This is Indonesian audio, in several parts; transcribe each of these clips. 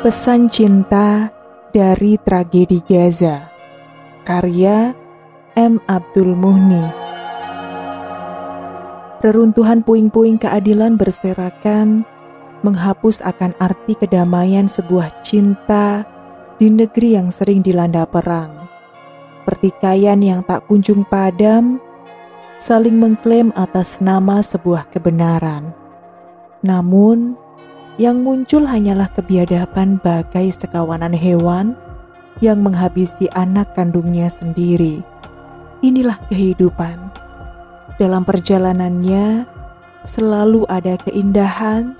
Pesan Cinta dari Tragedi Gaza Karya M. Abdul Muhni Reruntuhan puing-puing keadilan berserakan menghapus akan arti kedamaian sebuah cinta di negeri yang sering dilanda perang. Pertikaian yang tak kunjung padam saling mengklaim atas nama sebuah kebenaran. Namun, yang muncul hanyalah kebiadaban bagai sekawanan hewan yang menghabisi anak kandungnya sendiri. Inilah kehidupan. Dalam perjalanannya selalu ada keindahan,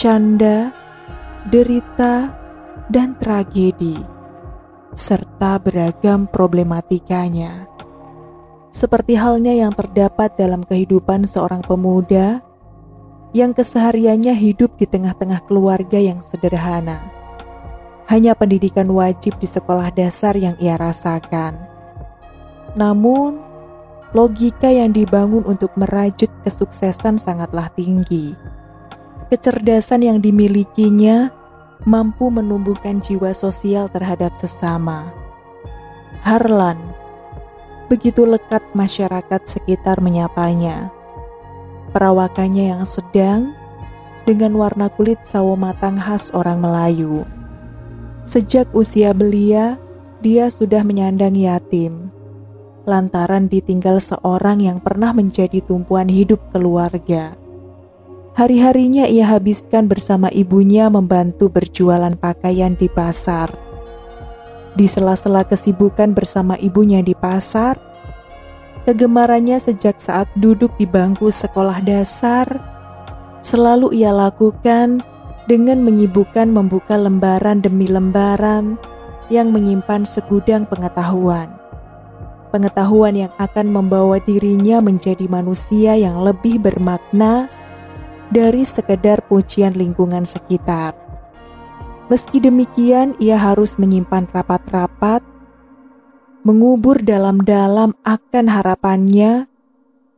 canda, derita, dan tragedi, serta beragam problematikanya. Seperti halnya yang terdapat dalam kehidupan seorang pemuda yang kesehariannya hidup di tengah-tengah keluarga yang sederhana. Hanya pendidikan wajib di sekolah dasar yang ia rasakan. Namun, logika yang dibangun untuk merajut kesuksesan sangatlah tinggi. Kecerdasan yang dimilikinya mampu menumbuhkan jiwa sosial terhadap sesama. Harlan begitu lekat masyarakat sekitar menyapanya perawakannya yang sedang dengan warna kulit sawo matang khas orang Melayu. Sejak usia belia, dia sudah menyandang yatim. Lantaran ditinggal seorang yang pernah menjadi tumpuan hidup keluarga. Hari-harinya ia habiskan bersama ibunya membantu berjualan pakaian di pasar. Di sela-sela kesibukan bersama ibunya di pasar, Kegemarannya sejak saat duduk di bangku sekolah dasar selalu ia lakukan dengan menyibukkan membuka lembaran demi lembaran yang menyimpan segudang pengetahuan. Pengetahuan yang akan membawa dirinya menjadi manusia yang lebih bermakna dari sekedar pujian lingkungan sekitar. Meski demikian, ia harus menyimpan rapat-rapat mengubur dalam-dalam akan harapannya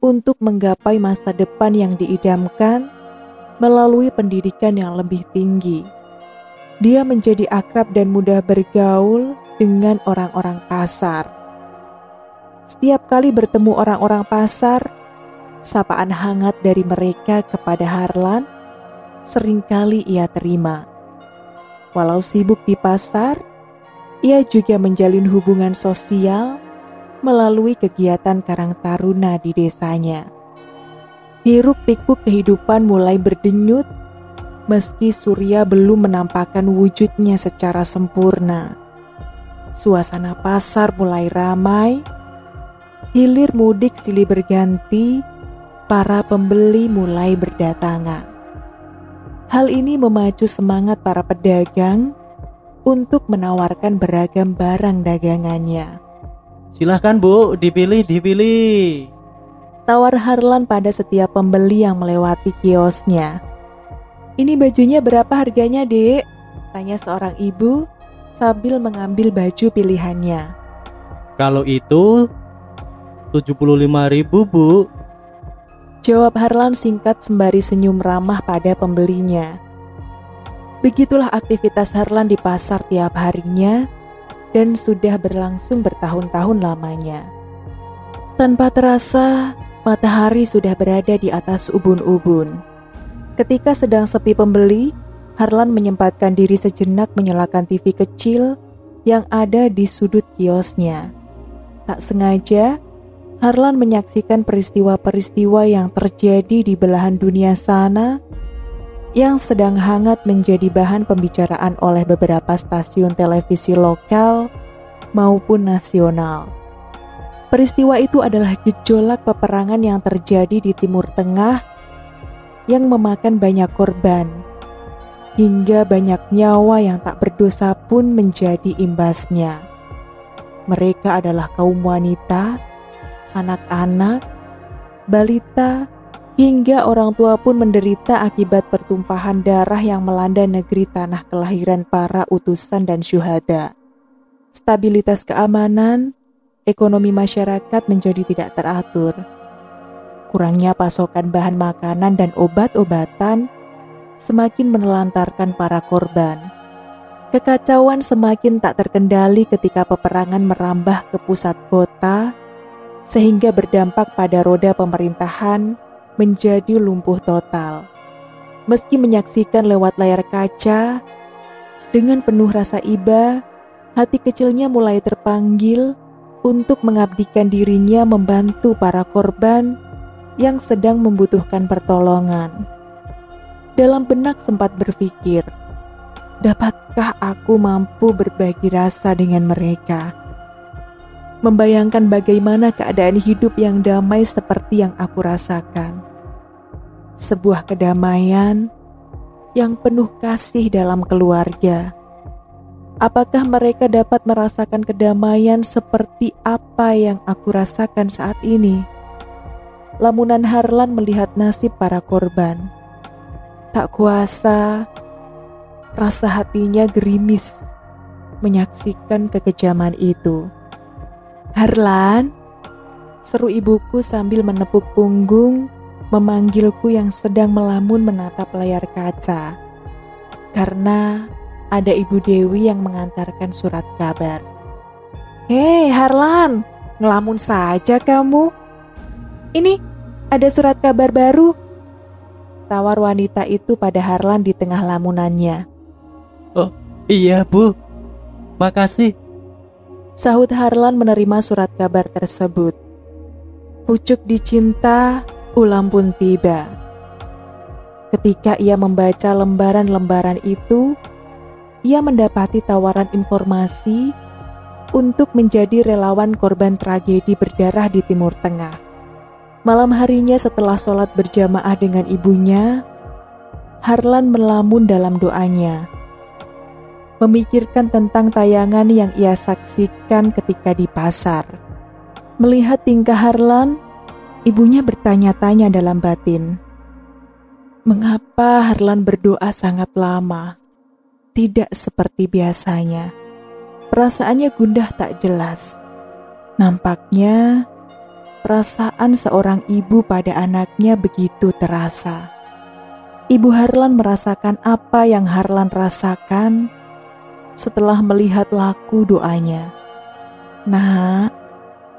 untuk menggapai masa depan yang diidamkan melalui pendidikan yang lebih tinggi. Dia menjadi akrab dan mudah bergaul dengan orang-orang pasar. Setiap kali bertemu orang-orang pasar, sapaan hangat dari mereka kepada Harlan sering kali ia terima. Walau sibuk di pasar, ia juga menjalin hubungan sosial melalui kegiatan Karang Taruna di desanya. Hiruk pikuk kehidupan mulai berdenyut meski surya belum menampakkan wujudnya secara sempurna. Suasana pasar mulai ramai, hilir mudik silih berganti, para pembeli mulai berdatangan. Hal ini memacu semangat para pedagang untuk menawarkan beragam barang dagangannya. Silahkan bu, dipilih, dipilih. Tawar Harlan pada setiap pembeli yang melewati kiosnya. Ini bajunya berapa harganya dek? Tanya seorang ibu sambil mengambil baju pilihannya. Kalau itu 75 ribu bu. Jawab Harlan singkat sembari senyum ramah pada pembelinya. Begitulah aktivitas Harlan di pasar tiap harinya dan sudah berlangsung bertahun-tahun lamanya. Tanpa terasa, matahari sudah berada di atas ubun-ubun. Ketika sedang sepi pembeli, Harlan menyempatkan diri sejenak menyalakan TV kecil yang ada di sudut kiosnya. Tak sengaja, Harlan menyaksikan peristiwa-peristiwa yang terjadi di belahan dunia sana yang sedang hangat menjadi bahan pembicaraan oleh beberapa stasiun televisi lokal maupun nasional. Peristiwa itu adalah gejolak peperangan yang terjadi di Timur Tengah yang memakan banyak korban, hingga banyak nyawa yang tak berdosa pun menjadi imbasnya. Mereka adalah kaum wanita, anak-anak, balita, Hingga orang tua pun menderita akibat pertumpahan darah yang melanda negeri tanah kelahiran para utusan dan syuhada. Stabilitas keamanan, ekonomi masyarakat menjadi tidak teratur. Kurangnya pasokan bahan makanan dan obat-obatan semakin menelantarkan para korban. Kekacauan semakin tak terkendali ketika peperangan merambah ke pusat kota, sehingga berdampak pada roda pemerintahan menjadi lumpuh total. Meski menyaksikan lewat layar kaca, dengan penuh rasa iba, hati kecilnya mulai terpanggil untuk mengabdikan dirinya membantu para korban yang sedang membutuhkan pertolongan. Dalam benak sempat berpikir, Dapatkah aku mampu berbagi rasa dengan mereka? Membayangkan bagaimana keadaan hidup yang damai seperti yang aku rasakan. Sebuah kedamaian yang penuh kasih dalam keluarga. Apakah mereka dapat merasakan kedamaian seperti apa yang aku rasakan saat ini? Lamunan Harlan melihat nasib para korban. Tak kuasa, rasa hatinya gerimis menyaksikan kekejaman itu. Harlan, seru ibuku sambil menepuk punggung, memanggilku yang sedang melamun menatap layar kaca. Karena ada ibu Dewi yang mengantarkan surat kabar. Hei Harlan, ngelamun saja kamu. Ini ada surat kabar baru. Tawar wanita itu pada Harlan di tengah lamunannya. Oh iya bu Makasih Sahut Harlan menerima surat kabar tersebut Pucuk dicinta ulam pun tiba Ketika ia membaca lembaran-lembaran itu Ia mendapati tawaran informasi untuk menjadi relawan korban tragedi berdarah di Timur Tengah. Malam harinya setelah sholat berjamaah dengan ibunya, Harlan melamun dalam doanya memikirkan tentang tayangan yang ia saksikan ketika di pasar. Melihat tingkah Harlan, ibunya bertanya-tanya dalam batin. Mengapa Harlan berdoa sangat lama? Tidak seperti biasanya. Perasaannya gundah tak jelas. Nampaknya perasaan seorang ibu pada anaknya begitu terasa. Ibu Harlan merasakan apa yang Harlan rasakan setelah melihat laku doanya. Nah,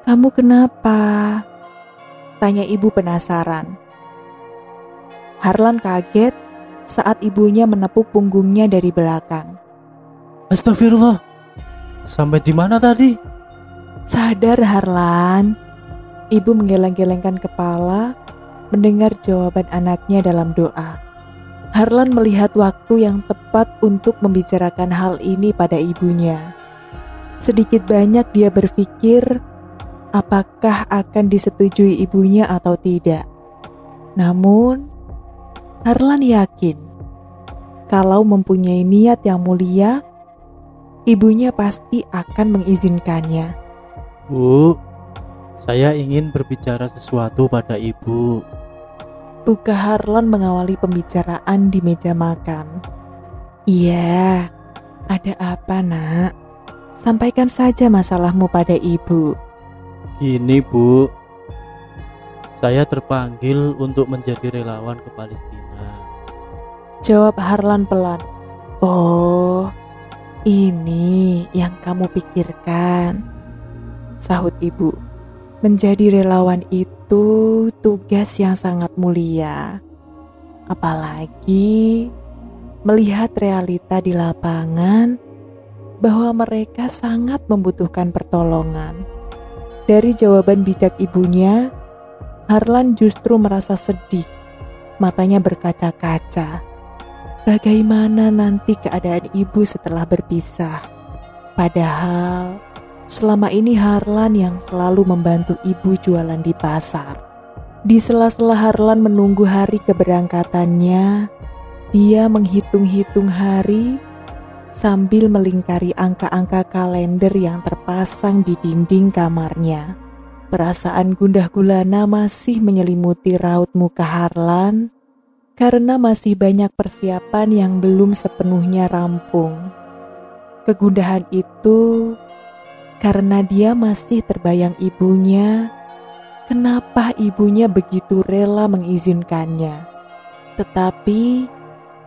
kamu kenapa? Tanya ibu penasaran. Harlan kaget saat ibunya menepuk punggungnya dari belakang. Astagfirullah, sampai di mana tadi? Sadar Harlan. Ibu menggeleng-gelengkan kepala mendengar jawaban anaknya dalam doa. Harlan melihat waktu yang tepat untuk membicarakan hal ini pada ibunya. Sedikit banyak dia berpikir apakah akan disetujui ibunya atau tidak. Namun, Harlan yakin kalau mempunyai niat yang mulia, ibunya pasti akan mengizinkannya. Bu, saya ingin berbicara sesuatu pada ibu. Buka Harlan mengawali pembicaraan di meja makan. Iya, ada apa nak? Sampaikan saja masalahmu pada ibu. Gini bu, saya terpanggil untuk menjadi relawan ke Palestina. Jawab Harlan pelan. Oh, ini yang kamu pikirkan. Sahut ibu. Menjadi relawan itu tugas yang sangat mulia, apalagi melihat realita di lapangan bahwa mereka sangat membutuhkan pertolongan. Dari jawaban bijak ibunya, Harlan justru merasa sedih, matanya berkaca-kaca. Bagaimana nanti keadaan ibu setelah berpisah? Padahal Selama ini Harlan yang selalu membantu ibu jualan di pasar. Di sela-sela Harlan menunggu hari keberangkatannya, dia menghitung-hitung hari sambil melingkari angka-angka kalender yang terpasang di dinding kamarnya. Perasaan gundah gulana masih menyelimuti raut muka Harlan karena masih banyak persiapan yang belum sepenuhnya rampung. Kegundahan itu karena dia masih terbayang ibunya. Kenapa ibunya begitu rela mengizinkannya? Tetapi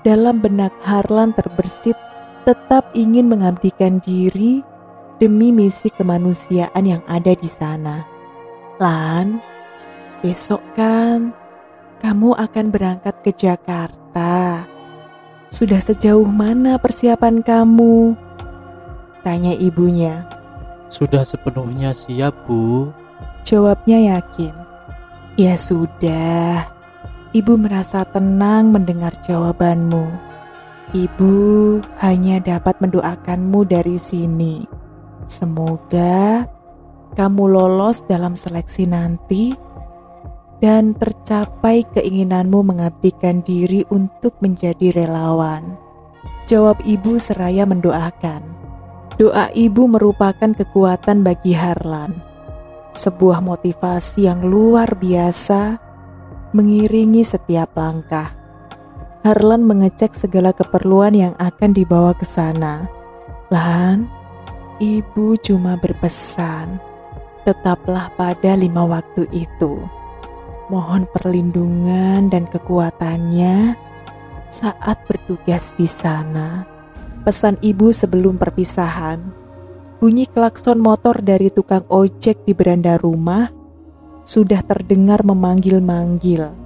dalam benak Harlan terbersit tetap ingin mengabdikan diri demi misi kemanusiaan yang ada di sana. Lan, besok kan kamu akan berangkat ke Jakarta. Sudah sejauh mana persiapan kamu? Tanya ibunya. Sudah sepenuhnya siap, Bu. Jawabnya yakin. Ya sudah. Ibu merasa tenang mendengar jawabanmu. Ibu hanya dapat mendoakanmu dari sini. Semoga kamu lolos dalam seleksi nanti dan tercapai keinginanmu mengabdikan diri untuk menjadi relawan. Jawab ibu seraya mendoakan. Doa ibu merupakan kekuatan bagi Harlan. Sebuah motivasi yang luar biasa mengiringi setiap langkah. Harlan mengecek segala keperluan yang akan dibawa ke sana. Lan, ibu cuma berpesan, tetaplah pada lima waktu itu. Mohon perlindungan dan kekuatannya saat bertugas di sana. Pesan ibu sebelum perpisahan. Bunyi klakson motor dari tukang ojek di beranda rumah sudah terdengar memanggil-manggil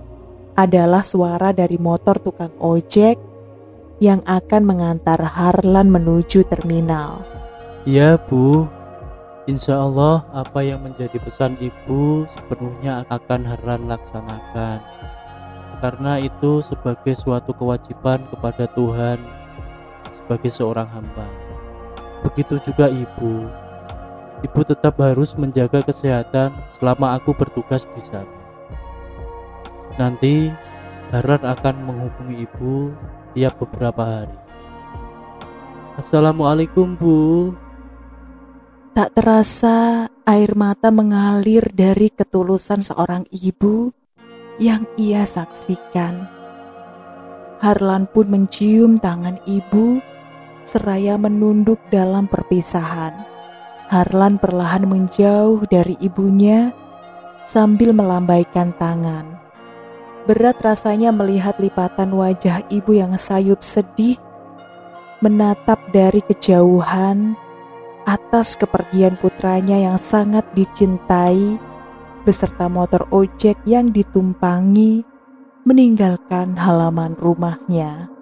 adalah suara dari motor tukang ojek yang akan mengantar Harlan menuju terminal. Ya, Bu. Insya Allah apa yang menjadi pesan ibu sepenuhnya akan Harlan laksanakan. Karena itu sebagai suatu kewajiban kepada Tuhan sebagai seorang hamba. Begitu juga ibu. Ibu tetap harus menjaga kesehatan selama aku bertugas di sana. Nanti Harlan akan menghubungi ibu tiap beberapa hari. Assalamualaikum Bu. Tak terasa air mata mengalir dari ketulusan seorang ibu yang ia saksikan. Harlan pun mencium tangan ibu seraya menunduk dalam perpisahan. Harlan perlahan menjauh dari ibunya sambil melambaikan tangan. Berat rasanya melihat lipatan wajah ibu yang sayup sedih menatap dari kejauhan atas kepergian putranya yang sangat dicintai beserta motor ojek yang ditumpangi meninggalkan halaman rumahnya.